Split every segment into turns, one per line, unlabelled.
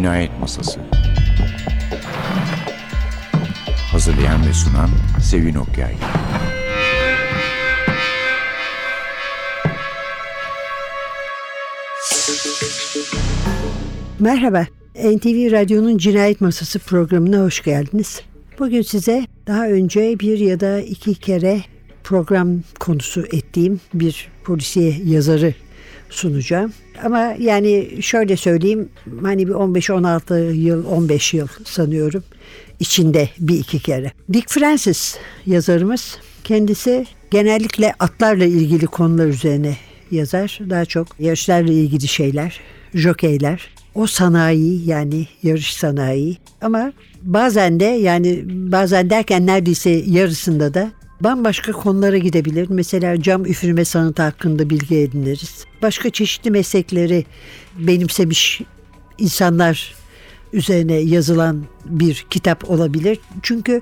Cinayet Masası Hazırlayan ve sunan Sevin Okyay
Merhaba, NTV Radyo'nun Cinayet Masası programına hoş geldiniz. Bugün size daha önce bir ya da iki kere program konusu ettiğim bir polisiye yazarı sunacağım. Ama yani şöyle söyleyeyim hani bir 15-16 yıl 15 yıl sanıyorum içinde bir iki kere. Dick Francis yazarımız kendisi genellikle atlarla ilgili konular üzerine yazar. Daha çok yarışlarla ilgili şeyler, jokeyler, o sanayi yani yarış sanayi ama bazen de yani bazen derken neredeyse yarısında da bambaşka konulara gidebilir. Mesela cam üfürme sanatı hakkında bilgi ediniriz. Başka çeşitli meslekleri benimsemiş insanlar üzerine yazılan bir kitap olabilir. Çünkü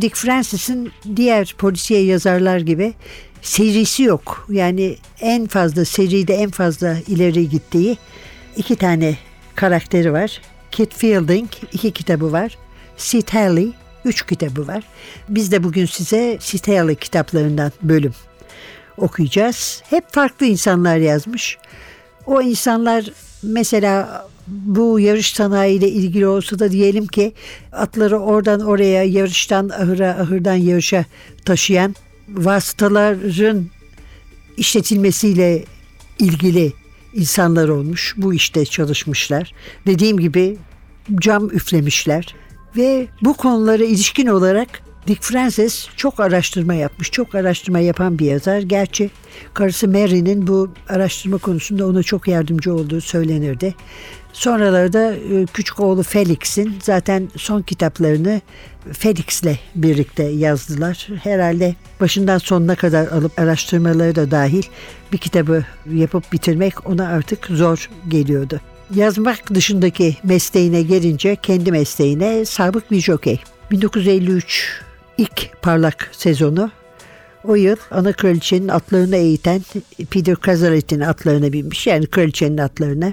Dick Francis'in diğer polisiye yazarlar gibi serisi yok. Yani en fazla seride en fazla ileri gittiği iki tane karakteri var. Kit Fielding iki kitabı var. Sid Haley üç kitabı var. Biz de bugün size Haley kitaplarından bölüm okuyacağız. Hep farklı insanlar yazmış. O insanlar mesela bu yarış sanayiyle ilgili olsa da diyelim ki atları oradan oraya yarıştan ahıra ahırdan yarışa taşıyan vasıtaların işletilmesiyle ilgili insanlar olmuş. Bu işte çalışmışlar. Dediğim gibi cam üflemişler ve bu konulara ilişkin olarak Dick Francis çok araştırma yapmış. Çok araştırma yapan bir yazar. Gerçi karısı Mary'nin bu araştırma konusunda ona çok yardımcı olduğu söylenirdi. Sonralarda e, küçük oğlu Felix'in zaten son kitaplarını Felix'le birlikte yazdılar. Herhalde başından sonuna kadar alıp araştırmaları da dahil bir kitabı yapıp bitirmek ona artık zor geliyordu. Yazmak dışındaki mesleğine gelince kendi mesleğine sabık bir jokey. 1953 ilk parlak sezonu o yıl ana kraliçenin atlarını eğiten Peter Cazalet'in atlarına binmiş yani kraliçenin atlarına.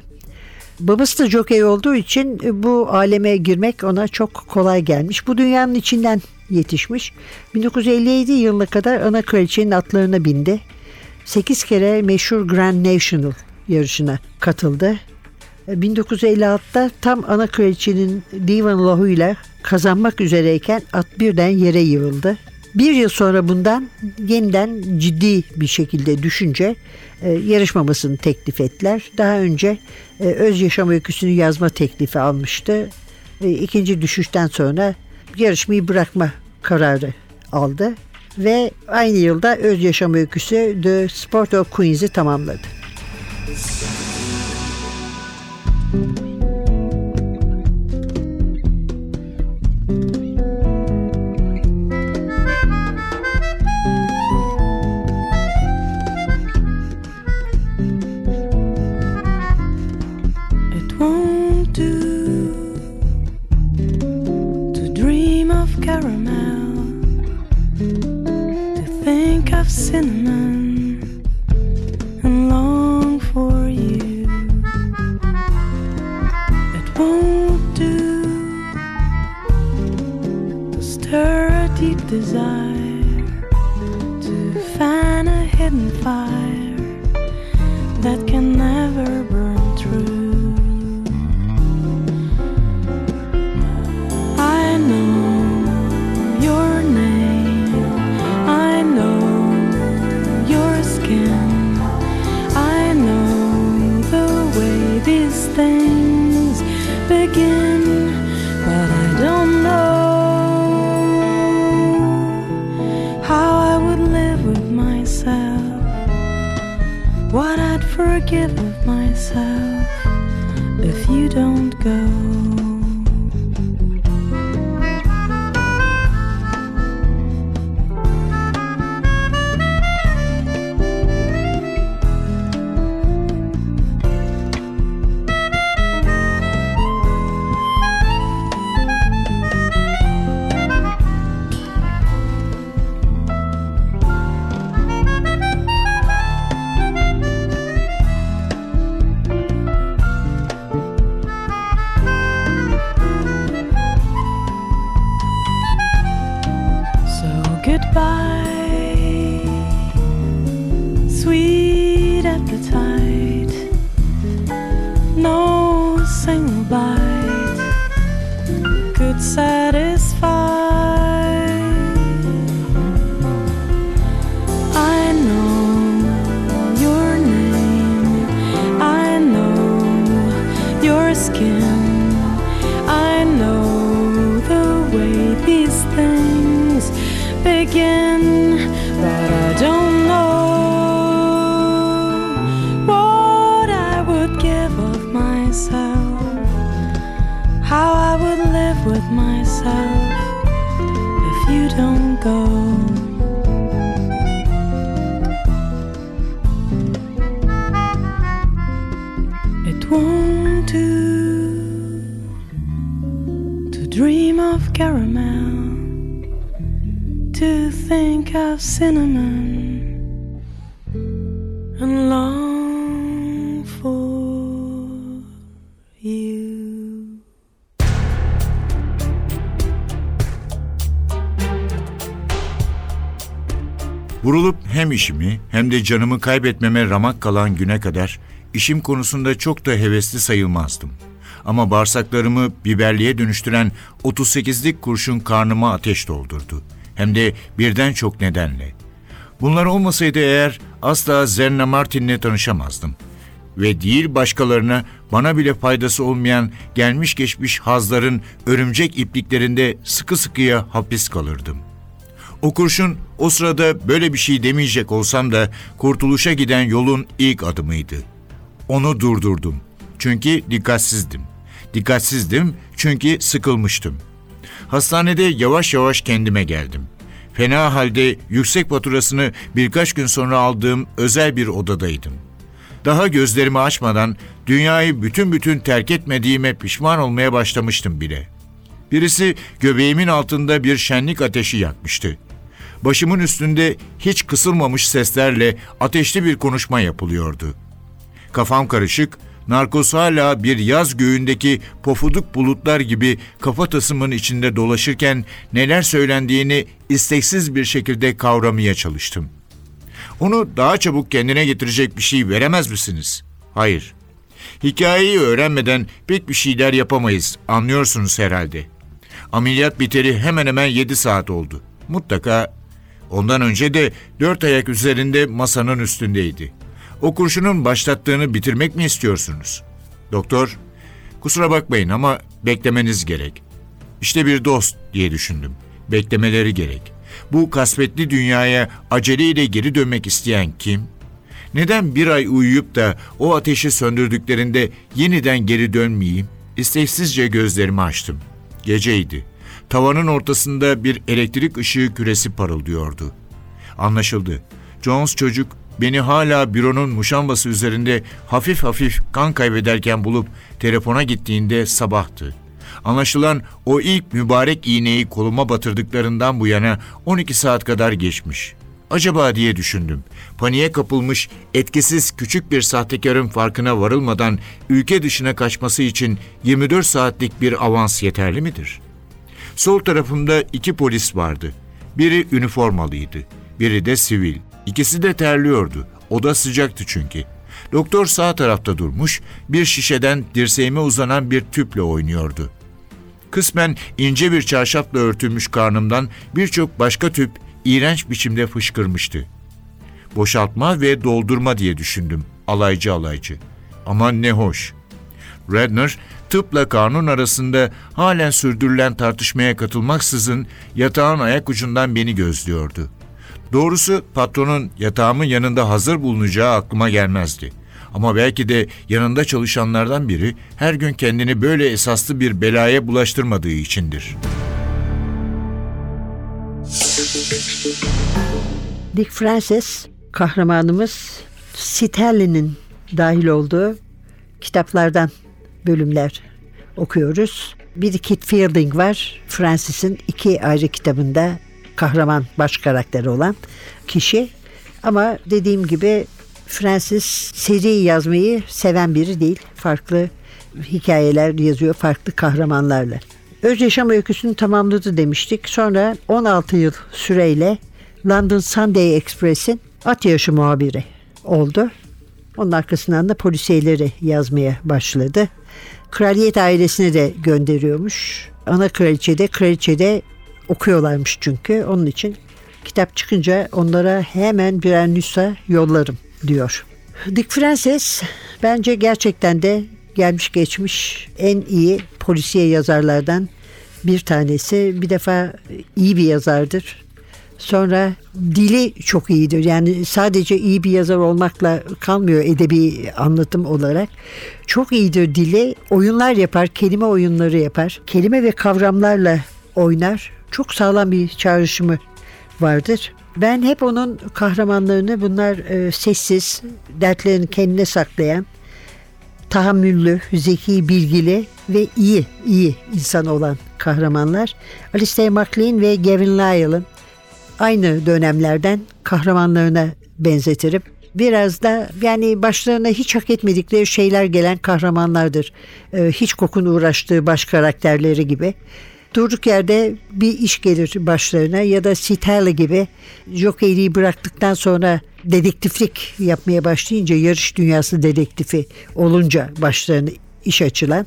Babası da jokey olduğu için bu aleme girmek ona çok kolay gelmiş. Bu dünyanın içinden yetişmiş. 1957 yılına kadar ana kraliçenin atlarına bindi. 8 kere meşhur Grand National yarışına katıldı. 1956'da tam ana kraliçenin divan lohuyla kazanmak üzereyken at birden yere yığıldı. Bir yıl sonra bundan yeniden ciddi bir şekilde düşünce e, yarışmamasını teklif ettiler. Daha önce e, öz yaşam öyküsünü yazma teklifi almıştı. E, ikinci düşüşten sonra yarışmayı bırakma kararı aldı ve aynı yılda öz yaşam öyküsü The Sport of Queens'i tamamladı.
won't do to stir a deep desire to find a hidden fire. Of cinnamon, and long for you.
Vurulup hem işimi hem de canımı kaybetmeme ramak kalan güne kadar işim konusunda çok da hevesli sayılmazdım. Ama bağırsaklarımı biberliğe dönüştüren 38'lik kurşun karnıma ateş doldurdu. Hem de birden çok nedenle. Bunlar olmasaydı eğer asla Zerna Martin'le tanışamazdım. Ve değil başkalarına bana bile faydası olmayan gelmiş geçmiş hazların örümcek ipliklerinde sıkı sıkıya hapis kalırdım. O kurşun o sırada böyle bir şey demeyecek olsam da kurtuluşa giden yolun ilk adımıydı. Onu durdurdum. Çünkü dikkatsizdim. Dikkatsizdim çünkü sıkılmıştım. Hastanede yavaş yavaş kendime geldim. Fena halde yüksek faturasını birkaç gün sonra aldığım özel bir odadaydım. Daha gözlerimi açmadan dünyayı bütün bütün terk etmediğime pişman olmaya başlamıştım bile. Birisi göbeğimin altında bir şenlik ateşi yakmıştı. Başımın üstünde hiç kısılmamış seslerle ateşli bir konuşma yapılıyordu. Kafam karışık, narkoz hala bir yaz göğündeki pofuduk bulutlar gibi kafatasımın içinde dolaşırken neler söylendiğini isteksiz bir şekilde kavramaya çalıştım. Onu daha çabuk kendine getirecek bir şey veremez misiniz? Hayır. Hikayeyi öğrenmeden pek bir şeyler yapamayız, anlıyorsunuz herhalde. Ameliyat biteli hemen hemen 7 saat oldu. Mutlaka ondan önce de dört ayak üzerinde masanın üstündeydi. O kurşunun başlattığını bitirmek mi istiyorsunuz? Doktor, kusura bakmayın ama beklemeniz gerek. İşte bir dost diye düşündüm. Beklemeleri gerek. Bu kasvetli dünyaya aceleyle geri dönmek isteyen kim? Neden bir ay uyuyup da o ateşi söndürdüklerinde yeniden geri dönmeyeyim? İsteksizce gözlerimi açtım. Geceydi. Tavanın ortasında bir elektrik ışığı küresi parıldıyordu. Anlaşıldı. Jones çocuk beni hala büronun muşambası üzerinde hafif hafif kan kaybederken bulup telefona gittiğinde sabahtı. Anlaşılan o ilk mübarek iğneyi koluma batırdıklarından bu yana 12 saat kadar geçmiş. Acaba diye düşündüm. Paniğe kapılmış, etkisiz küçük bir sahtekarın farkına varılmadan ülke dışına kaçması için 24 saatlik bir avans yeterli midir? Sol tarafımda iki polis vardı. Biri üniformalıydı, biri de sivil. İkisi de terliyordu. Oda sıcaktı çünkü. Doktor sağ tarafta durmuş, bir şişeden dirseğime uzanan bir tüple oynuyordu. Kısmen ince bir çarşafla örtülmüş karnımdan birçok başka tüp iğrenç biçimde fışkırmıştı. Boşaltma ve doldurma diye düşündüm alaycı alaycı. Aman ne hoş. Redner tıpla kanun arasında halen sürdürülen tartışmaya katılmaksızın yatağın ayak ucundan beni gözlüyordu. Doğrusu patronun yatağımın yanında hazır bulunacağı aklıma gelmezdi. Ama belki de yanında çalışanlardan biri her gün kendini böyle esaslı bir belaya bulaştırmadığı içindir.
Dick Francis kahramanımız Sterlin'in dahil olduğu kitaplardan bölümler okuyoruz. Bir Kit Fielding var. Francis'in iki ayrı kitabında kahraman baş karakteri olan kişi. Ama dediğim gibi Francis seri yazmayı seven biri değil. Farklı hikayeler yazıyor farklı kahramanlarla. Öz yaşam öyküsünü tamamladı demiştik. Sonra 16 yıl süreyle London Sunday Express'in at yarışı muhabiri oldu. Onun arkasından da polisiyeleri yazmaya başladı. Kraliyet ailesine de gönderiyormuş. ana kraliçede, kraliçede okuyorlarmış çünkü. Onun için kitap çıkınca onlara hemen birer nüsha yollarım diyor. Dick Frances bence gerçekten de gelmiş geçmiş en iyi polisiye yazarlardan bir tanesi. Bir defa iyi bir yazardır. Sonra dili çok iyidir. Yani sadece iyi bir yazar olmakla kalmıyor edebi anlatım olarak. Çok iyidir dili. Oyunlar yapar, kelime oyunları yapar. Kelime ve kavramlarla oynar. Çok sağlam bir çağrışımı vardır. Ben hep onun kahramanlarını bunlar e, sessiz, dertlerini kendine saklayan, tahammüllü, zeki, bilgili ve iyi, iyi insan olan kahramanlar. Alistair MacLean ve Gavin Lyle'ın aynı dönemlerden kahramanlarına benzetirim. Biraz da yani başlarına hiç hak etmedikleri şeyler gelen kahramanlardır. Ee, hiç kokun uğraştığı baş karakterleri gibi. Durduk yerde bir iş gelir başlarına ya da Sitali gibi jokeyliği bıraktıktan sonra dedektiflik yapmaya başlayınca yarış dünyası dedektifi olunca başlarına iş açılan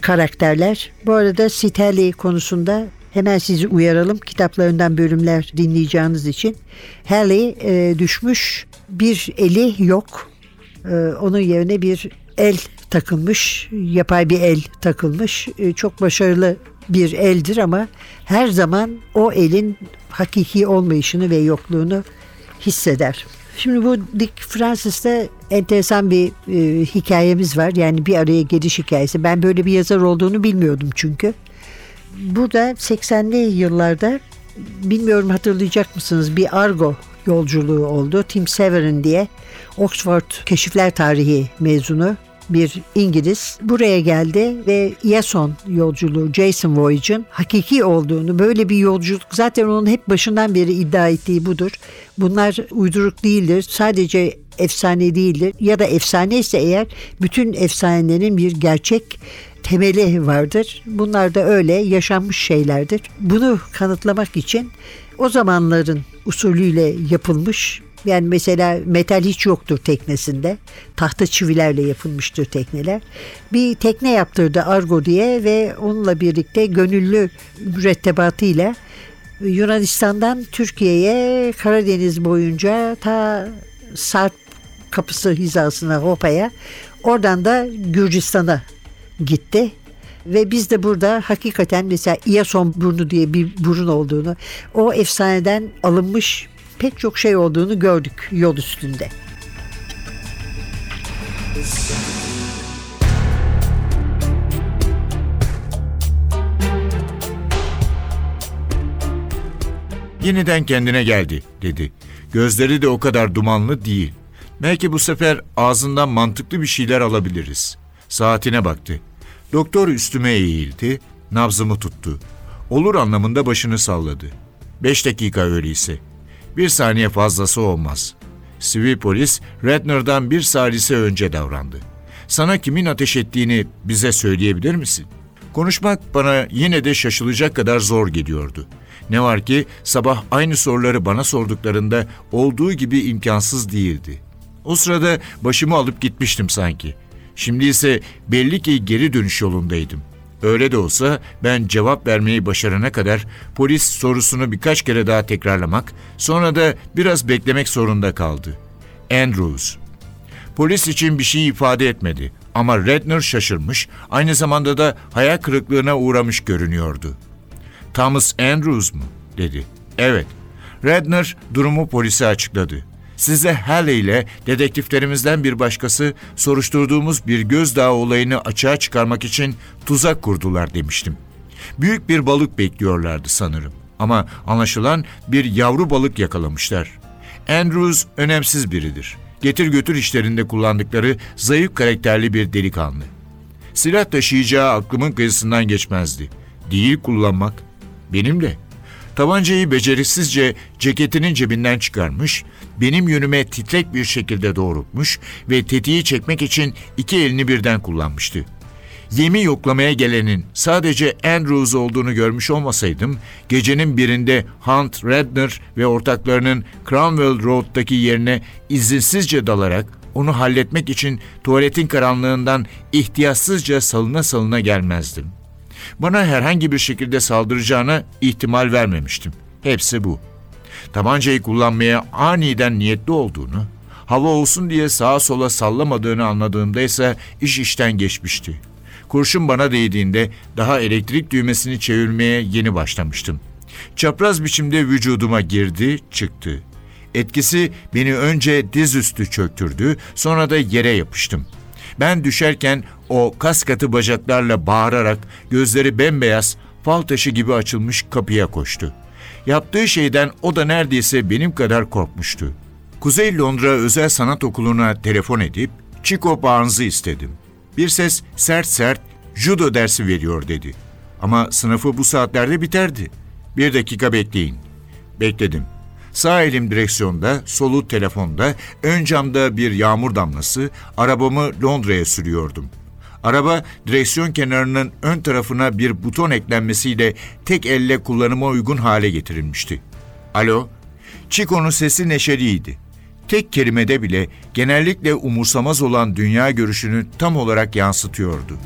karakterler. Bu arada Sitali konusunda hemen sizi uyaralım kitaplarından bölümler dinleyeceğiniz için. Halley e, düşmüş bir eli yok. E, onun yerine bir el takılmış, yapay bir el takılmış. E, çok başarılı bir eldir ama her zaman o elin hakiki olmayışını ve yokluğunu hisseder. Şimdi bu Dick Francis'te enteresan bir e, hikayemiz var. Yani bir araya geliş hikayesi. Ben böyle bir yazar olduğunu bilmiyordum çünkü. Burada 80'li yıllarda bilmiyorum hatırlayacak mısınız bir Argo yolculuğu oldu. Tim Severin diye Oxford Keşifler Tarihi mezunu bir İngiliz buraya geldi ve Yason yolculuğu Jason Voyage'ın hakiki olduğunu böyle bir yolculuk zaten onun hep başından beri iddia ettiği budur. Bunlar uyduruk değildir. Sadece efsane değildir ya da efsane ise eğer bütün efsanelerin bir gerçek temeli vardır. Bunlar da öyle yaşanmış şeylerdir. Bunu kanıtlamak için o zamanların usulüyle yapılmış yani mesela metal hiç yoktur teknesinde. Tahta çivilerle yapılmıştır tekneler. Bir tekne yaptırdı Argo diye ve onunla birlikte gönüllü mürettebatıyla Yunanistan'dan Türkiye'ye Karadeniz boyunca ta Sarp kapısı hizasına Hopa'ya oradan da Gürcistan'a gitti. Ve biz de burada hakikaten mesela İyason burnu diye bir burun olduğunu, o efsaneden alınmış pek çok şey olduğunu gördük yol üstünde.
Yeniden kendine geldi dedi. Gözleri de o kadar dumanlı değil. Belki bu sefer ağzından mantıklı bir şeyler alabiliriz. Saatine baktı. Doktor üstüme eğildi, nabzımı tuttu. Olur anlamında başını salladı. Beş dakika öyleyse. Bir saniye fazlası olmaz. Sivil polis Redner'dan bir salise önce davrandı. Sana kimin ateş ettiğini bize söyleyebilir misin? Konuşmak bana yine de şaşılacak kadar zor geliyordu. Ne var ki sabah aynı soruları bana sorduklarında olduğu gibi imkansız değildi. O sırada başımı alıp gitmiştim sanki. Şimdi ise belli ki geri dönüş yolundaydım. Öyle de olsa ben cevap vermeyi başarana kadar polis sorusunu birkaç kere daha tekrarlamak, sonra da biraz beklemek zorunda kaldı. Andrews. Polis için bir şey ifade etmedi ama Redner şaşırmış, aynı zamanda da hayal kırıklığına uğramış görünüyordu. Thomas Andrews mu? dedi. Evet. Redner durumu polise açıkladı. Size Halley ile dedektiflerimizden bir başkası soruşturduğumuz bir gözdağı olayını açığa çıkarmak için tuzak kurdular demiştim. Büyük bir balık bekliyorlardı sanırım. Ama anlaşılan bir yavru balık yakalamışlar. Andrews önemsiz biridir. Getir götür işlerinde kullandıkları zayıf karakterli bir delikanlı. Silah taşıyacağı aklımın kıyısından geçmezdi. Değil kullanmak. Benim de. Tabancayı beceriksizce ceketinin cebinden çıkarmış, benim yönüme titrek bir şekilde doğrultmuş ve tetiği çekmek için iki elini birden kullanmıştı. Yemi yoklamaya gelenin sadece Andrews olduğunu görmüş olmasaydım, gecenin birinde Hunt Redner ve ortaklarının Cromwell Road'daki yerine izinsizce dalarak onu halletmek için tuvaletin karanlığından ihtiyatsızca salına salına gelmezdim. Bana herhangi bir şekilde saldıracağına ihtimal vermemiştim. Hepsi bu. Tabancayı kullanmaya aniden niyetli olduğunu, hava olsun diye sağa sola sallamadığını anladığımda ise iş işten geçmişti. Kurşun bana değdiğinde daha elektrik düğmesini çevirmeye yeni başlamıştım. Çapraz biçimde vücuduma girdi, çıktı. Etkisi beni önce dizüstü çöktürdü, sonra da yere yapıştım. Ben düşerken o kas katı bacaklarla bağırarak gözleri bembeyaz, fal taşı gibi açılmış kapıya koştu. Yaptığı şeyden o da neredeyse benim kadar korkmuştu. Kuzey Londra Özel Sanat Okulu'na telefon edip Chico Barnes'ı istedim. Bir ses sert sert judo dersi veriyor dedi. Ama sınıfı bu saatlerde biterdi. Bir dakika bekleyin. Bekledim. Sağ elim direksiyonda, solu telefonda, ön camda bir yağmur damlası, arabamı Londra'ya sürüyordum. Araba direksiyon kenarının ön tarafına bir buton eklenmesiyle tek elle kullanıma uygun hale getirilmişti. Alo, Chico'nun sesi neşeliydi. Tek kelimede bile genellikle umursamaz olan dünya görüşünü tam olarak yansıtıyordu.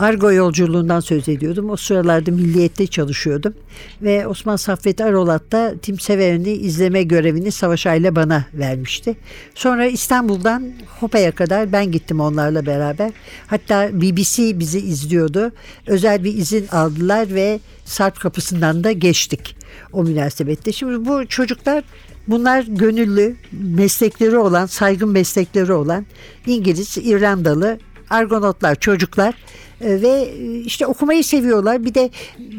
Argo yolculuğundan söz ediyordum. O sıralarda milliyette çalışıyordum. Ve Osman Saffet Arolat da Tim Severen'i izleme görevini Savaş Ayla bana vermişti. Sonra İstanbul'dan Hopa'ya kadar ben gittim onlarla beraber. Hatta BBC bizi izliyordu. Özel bir izin aldılar ve Sarp kapısından da geçtik o münasebette. Şimdi bu çocuklar Bunlar gönüllü, meslekleri olan, saygın meslekleri olan İngiliz, İrlandalı argonotlar, çocuklar ve işte okumayı seviyorlar. Bir de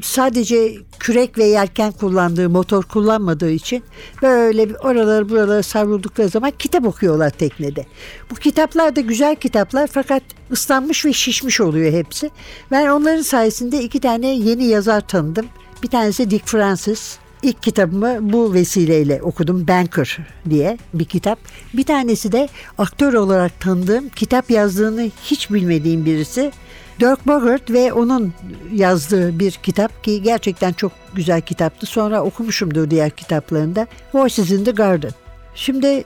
sadece kürek ve yelken kullandığı, motor kullanmadığı için böyle oraları buraları savruldukları zaman kitap okuyorlar teknede. Bu kitaplar da güzel kitaplar fakat ıslanmış ve şişmiş oluyor hepsi. Ben onların sayesinde iki tane yeni yazar tanıdım. Bir tanesi Dick Francis, İlk kitabımı bu vesileyle okudum. Banker diye bir kitap. Bir tanesi de aktör olarak tanıdığım, kitap yazdığını hiç bilmediğim birisi. Dirk Bogarт ve onun yazdığı bir kitap ki gerçekten çok güzel kitaptı. Sonra okumuşumdur diğer kitaplarında. Voices in the Garden. Şimdi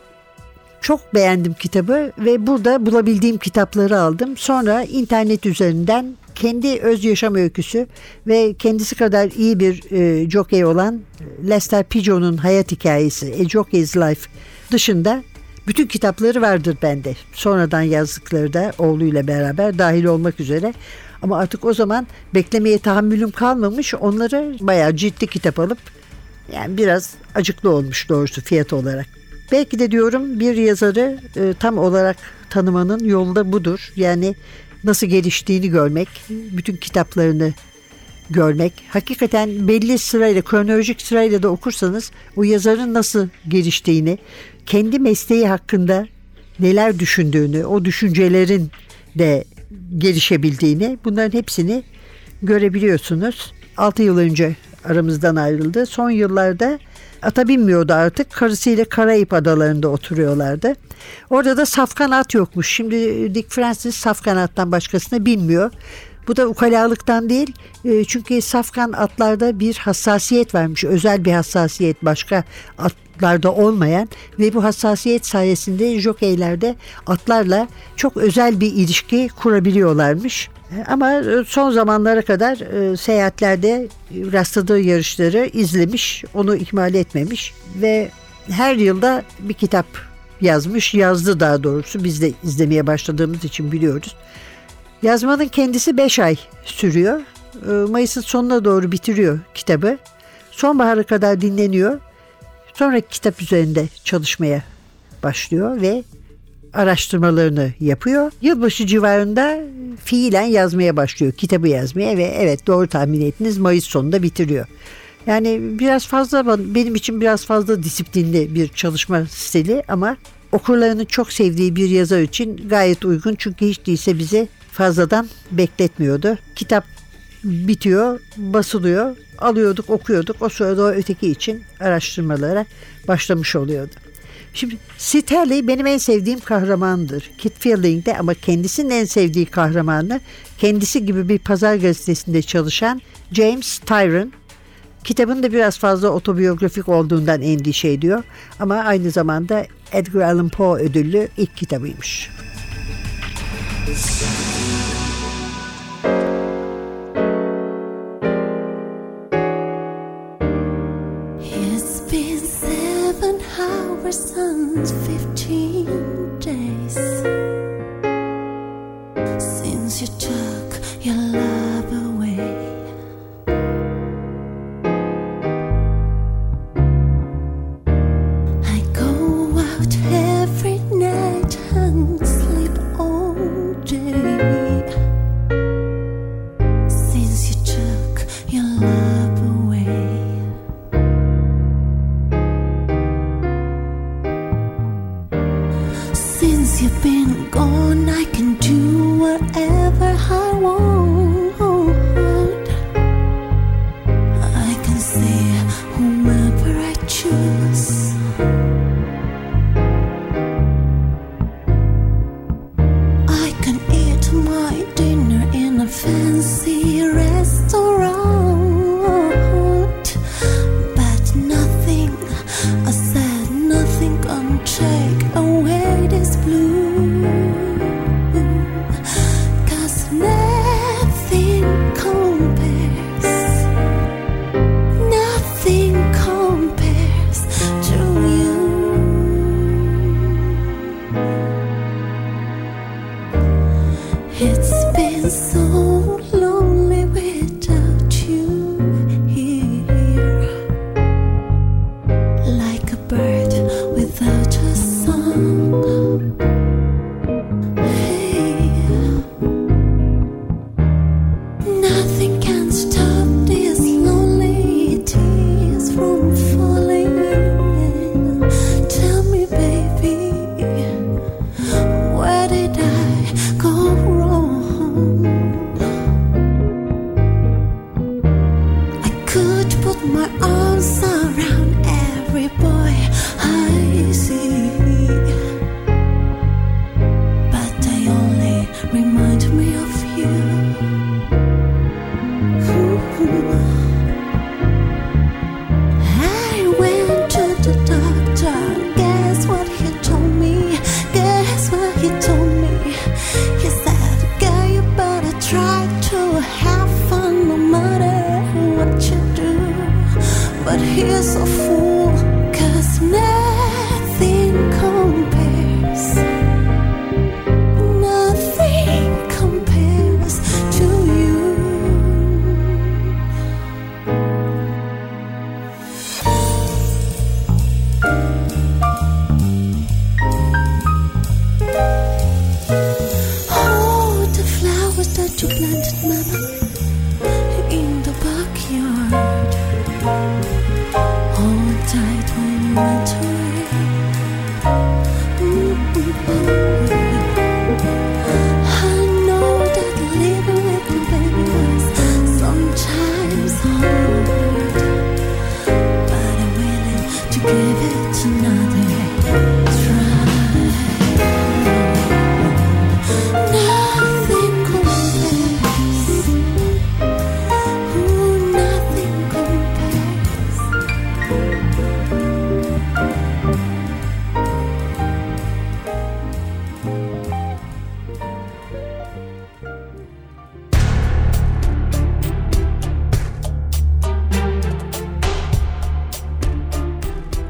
çok beğendim kitabı ve burada bulabildiğim kitapları aldım. Sonra internet üzerinden kendi öz yaşam öyküsü ve kendisi kadar iyi bir e, jockey olan Lester Pigeon'un hayat hikayesi A Jockey's Life dışında bütün kitapları vardır bende. Sonradan yazdıkları da oğluyla beraber dahil olmak üzere. Ama artık o zaman beklemeye tahammülüm kalmamış. Onları bayağı ciddi kitap alıp yani biraz acıklı olmuş doğrusu fiyat olarak. Belki de diyorum bir yazarı e, tam olarak tanımanın yolu da budur. Yani nasıl geliştiğini görmek, bütün kitaplarını görmek. Hakikaten belli sırayla, kronolojik sırayla da okursanız o yazarın nasıl geliştiğini, kendi mesleği hakkında neler düşündüğünü, o düşüncelerin de gelişebildiğini bunların hepsini görebiliyorsunuz. 6 yıl önce aramızdan ayrıldı. Son yıllarda ata binmiyordu artık. Karısıyla Karayip adalarında oturuyorlardı. Orada da safkan at yokmuş. Şimdi Dick Francis safkan attan başkasına binmiyor. Bu da ukalalıktan değil e, çünkü safkan atlarda bir hassasiyet varmış. Özel bir hassasiyet başka atlarda olmayan ve bu hassasiyet sayesinde jokeylerde atlarla çok özel bir ilişki kurabiliyorlarmış. E, ama son zamanlara kadar e, seyahatlerde rastladığı yarışları izlemiş, onu ihmal etmemiş ve her yılda bir kitap yazmış, yazdı daha doğrusu. Biz de izlemeye başladığımız için biliyoruz. Yazmanın kendisi 5 ay sürüyor. Mayıs'ın sonuna doğru bitiriyor kitabı. Sonbahara kadar dinleniyor. Sonra kitap üzerinde çalışmaya başlıyor ve araştırmalarını yapıyor. Yılbaşı civarında fiilen yazmaya başlıyor. Kitabı yazmaya ve evet doğru tahmin ettiniz Mayıs sonunda bitiriyor. Yani biraz fazla benim için biraz fazla disiplinli bir çalışma stili ama okurlarının çok sevdiği bir yazar için gayet uygun. Çünkü hiç değilse bize fazladan bekletmiyordu. Kitap bitiyor, basılıyor, alıyorduk, okuyorduk. O sırada o öteki için araştırmalara başlamış oluyordu. Şimdi Haley benim en sevdiğim kahramandır. Kit Fielding'de ama kendisinin en sevdiği kahramanı kendisi gibi bir pazar gazetesinde çalışan James Tyron. Kitabın da biraz fazla otobiyografik olduğundan endişe ediyor ama aynı zamanda Edgar Allan Poe ödüllü ilk kitabıymış.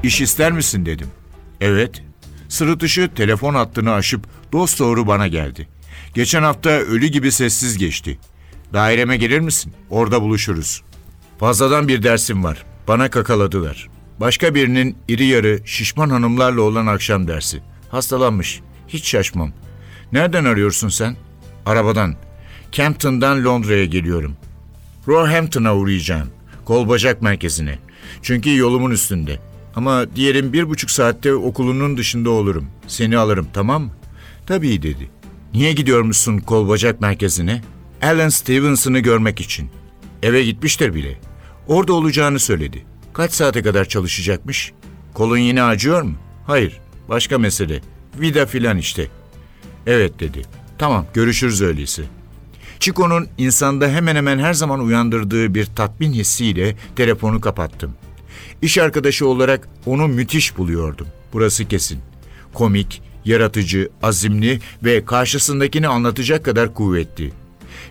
İş ister misin dedim. Evet. Sırıtışı telefon hattını aşıp dost doğru bana geldi. Geçen hafta ölü gibi sessiz geçti. Daireme gelir misin? Orada buluşuruz. Fazladan bir dersim var. Bana kakaladılar. Başka birinin iri yarı şişman hanımlarla olan akşam dersi. Hastalanmış. Hiç şaşmam. Nereden arıyorsun sen? Arabadan. Campton'dan Londra'ya geliyorum. Roehampton'a uğrayacağım. Kol bacak merkezine. Çünkü yolumun üstünde. Ama diyelim bir buçuk saatte okulunun dışında olurum. Seni alırım tamam mı? Tabii dedi. Niye gidiyormuşsun kol bacak merkezine? Alan Stevenson'ı görmek için. Eve gitmiştir bile. Orada olacağını söyledi. Kaç saate kadar çalışacakmış? Kolun yine acıyor mu? Hayır. Başka mesele. Vida filan işte. Evet dedi. Tamam görüşürüz öyleyse. Chico'nun insanda hemen hemen her zaman uyandırdığı bir tatmin hissiyle telefonu kapattım. İş arkadaşı olarak onu müthiş buluyordum. Burası kesin. Komik, yaratıcı, azimli ve karşısındakini anlatacak kadar kuvvetli.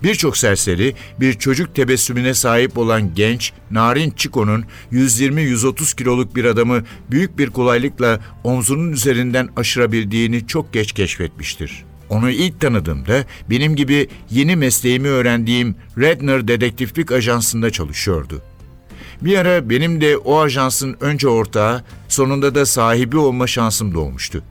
Birçok serseri bir çocuk tebessümüne sahip olan genç Narin Çiko'nun 120-130 kiloluk bir adamı büyük bir kolaylıkla omzunun üzerinden aşırabildiğini çok geç keşfetmiştir. Onu ilk tanıdığımda benim gibi yeni mesleğimi öğrendiğim Redner Dedektiflik Ajansı'nda çalışıyordu. Bir ara benim de o ajansın önce ortağı, sonunda da sahibi olma şansım doğmuştu.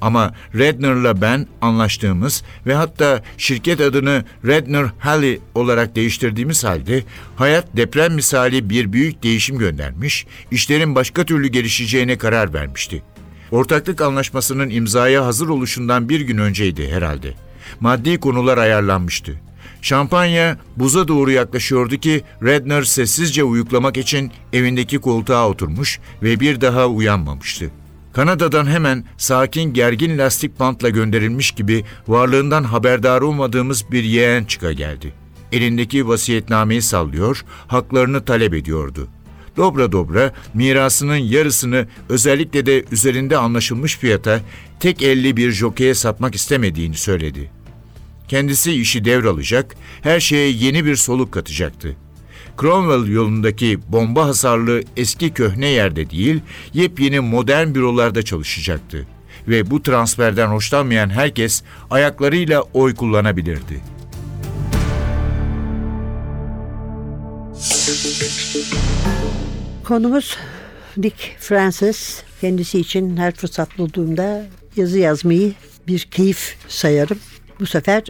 Ama Redner'la ben anlaştığımız ve hatta şirket adını Redner Halley olarak değiştirdiğimiz halde hayat deprem misali bir büyük değişim göndermiş, işlerin başka türlü gelişeceğine karar vermişti. Ortaklık anlaşmasının imzaya hazır oluşundan bir gün önceydi herhalde. Maddi konular ayarlanmıştı. Şampanya buza doğru yaklaşıyordu ki Redner sessizce uyuklamak için evindeki koltuğa oturmuş ve bir daha uyanmamıştı. Kanada'dan hemen sakin gergin lastik bantla gönderilmiş gibi varlığından haberdar olmadığımız bir yeğen çıka geldi. Elindeki vasiyetnameyi sallıyor, haklarını talep ediyordu. Dobra dobra mirasının yarısını özellikle de üzerinde anlaşılmış fiyata tek elli bir jokeye satmak istemediğini söyledi. Kendisi işi devralacak, her şeye yeni bir soluk katacaktı. Cromwell yolundaki bomba hasarlı eski köhne yerde değil, yepyeni modern bürolarda çalışacaktı. Ve bu transferden hoşlanmayan herkes ayaklarıyla oy kullanabilirdi.
Konumuz Dick Francis. Kendisi için her fırsat bulduğumda yazı yazmayı bir keyif sayarım. Bu sefer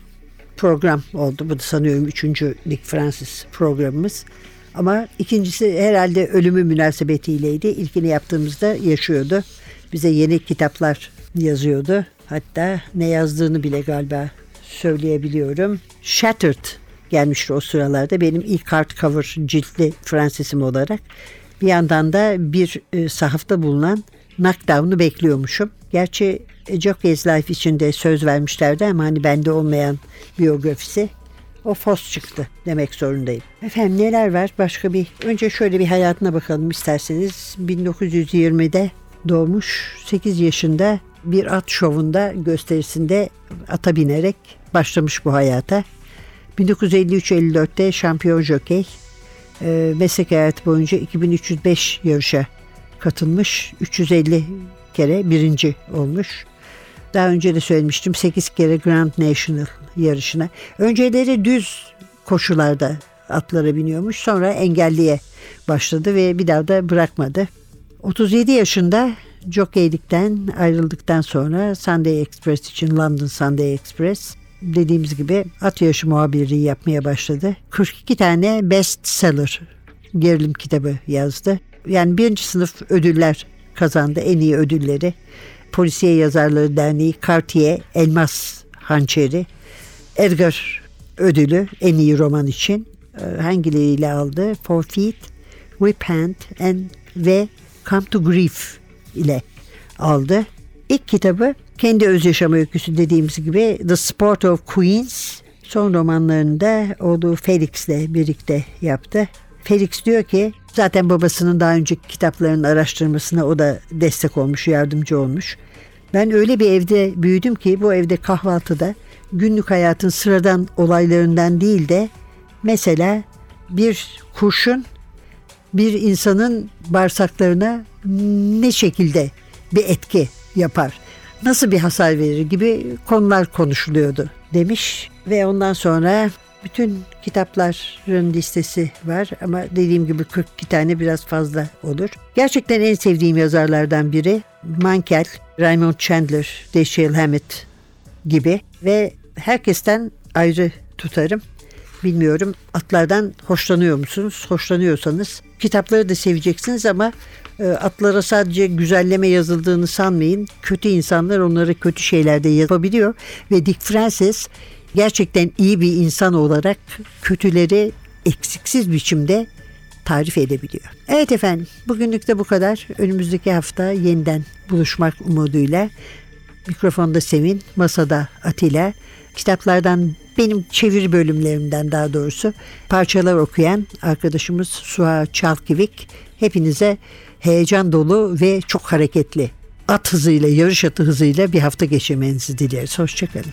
program oldu. Bu da sanıyorum üçüncü Dick Francis programımız. Ama ikincisi herhalde ölümü münasebetiyleydi. İlkini yaptığımızda yaşıyordu. Bize yeni kitaplar yazıyordu. Hatta ne yazdığını bile galiba söyleyebiliyorum. Shattered gelmişti o sıralarda. Benim ilk hardcover ciltli Francis'im olarak. Bir yandan da bir e, sahafta bulunan Knockdown'u bekliyormuşum. Gerçi Jockey's Life için de söz vermişlerdi ama hani bende olmayan biyografisi. O fos çıktı demek zorundayım. Efendim neler var? Başka bir önce şöyle bir hayatına bakalım isterseniz. 1920'de doğmuş 8 yaşında bir at şovunda gösterisinde ata binerek başlamış bu hayata. 1953-54'te şampiyon jokey. E, meslek hayatı boyunca 2305 yarışa katılmış. 350 kere birinci olmuş. Daha önce de söylemiştim 8 kere Grand National yarışına. Önceleri düz koşularda atlara biniyormuş. Sonra engelliye başladı ve bir daha da bırakmadı. 37 yaşında jokeylikten ayrıldıktan sonra Sunday Express için London Sunday Express dediğimiz gibi at yarışı muhabirliği yapmaya başladı. 42 tane best seller gerilim kitabı yazdı. Yani birinci sınıf ödüller kazandı en iyi ödülleri. Polisiye Yazarları Derneği Cartier Elmas Hançeri Edgar ödülü en iyi roman için e, hangileriyle aldı? For Feet, Whip Hand and ve Come to Grief ile aldı. İlk kitabı kendi öz yaşam öyküsü dediğimiz gibi The Sport of Queens. Son romanlarını da oğlu Felix'le birlikte yaptı. Felix diyor ki zaten babasının daha önceki kitaplarının araştırmasına o da destek olmuş, yardımcı olmuş. Ben öyle bir evde büyüdüm ki bu evde kahvaltıda günlük hayatın sıradan olaylarından değil de mesela bir kurşun bir insanın bağırsaklarına ne şekilde bir etki yapar, nasıl bir hasar verir gibi konular konuşuluyordu demiş ve ondan sonra bütün kitapların listesi var ama dediğim gibi 42 tane biraz fazla olur. Gerçekten en sevdiğim yazarlardan biri Mankel, Raymond Chandler, Dashiell Hammett gibi ve herkesten ayrı tutarım. Bilmiyorum atlardan hoşlanıyor musunuz? Hoşlanıyorsanız kitapları da seveceksiniz ama e, atlara sadece güzelleme yazıldığını sanmayın. Kötü insanlar onları kötü şeylerde yapabiliyor ve Dick Francis gerçekten iyi bir insan olarak kötüleri eksiksiz biçimde tarif edebiliyor. Evet efendim bugünlük de bu kadar. Önümüzdeki hafta yeniden buluşmak umuduyla mikrofonda Sevin, masada Atilla, kitaplardan benim çeviri bölümlerimden daha doğrusu parçalar okuyan arkadaşımız Suha Çalkivik hepinize heyecan dolu ve çok hareketli at hızıyla, yarış atı hızıyla bir hafta geçirmenizi dileriz. Hoşçakalın.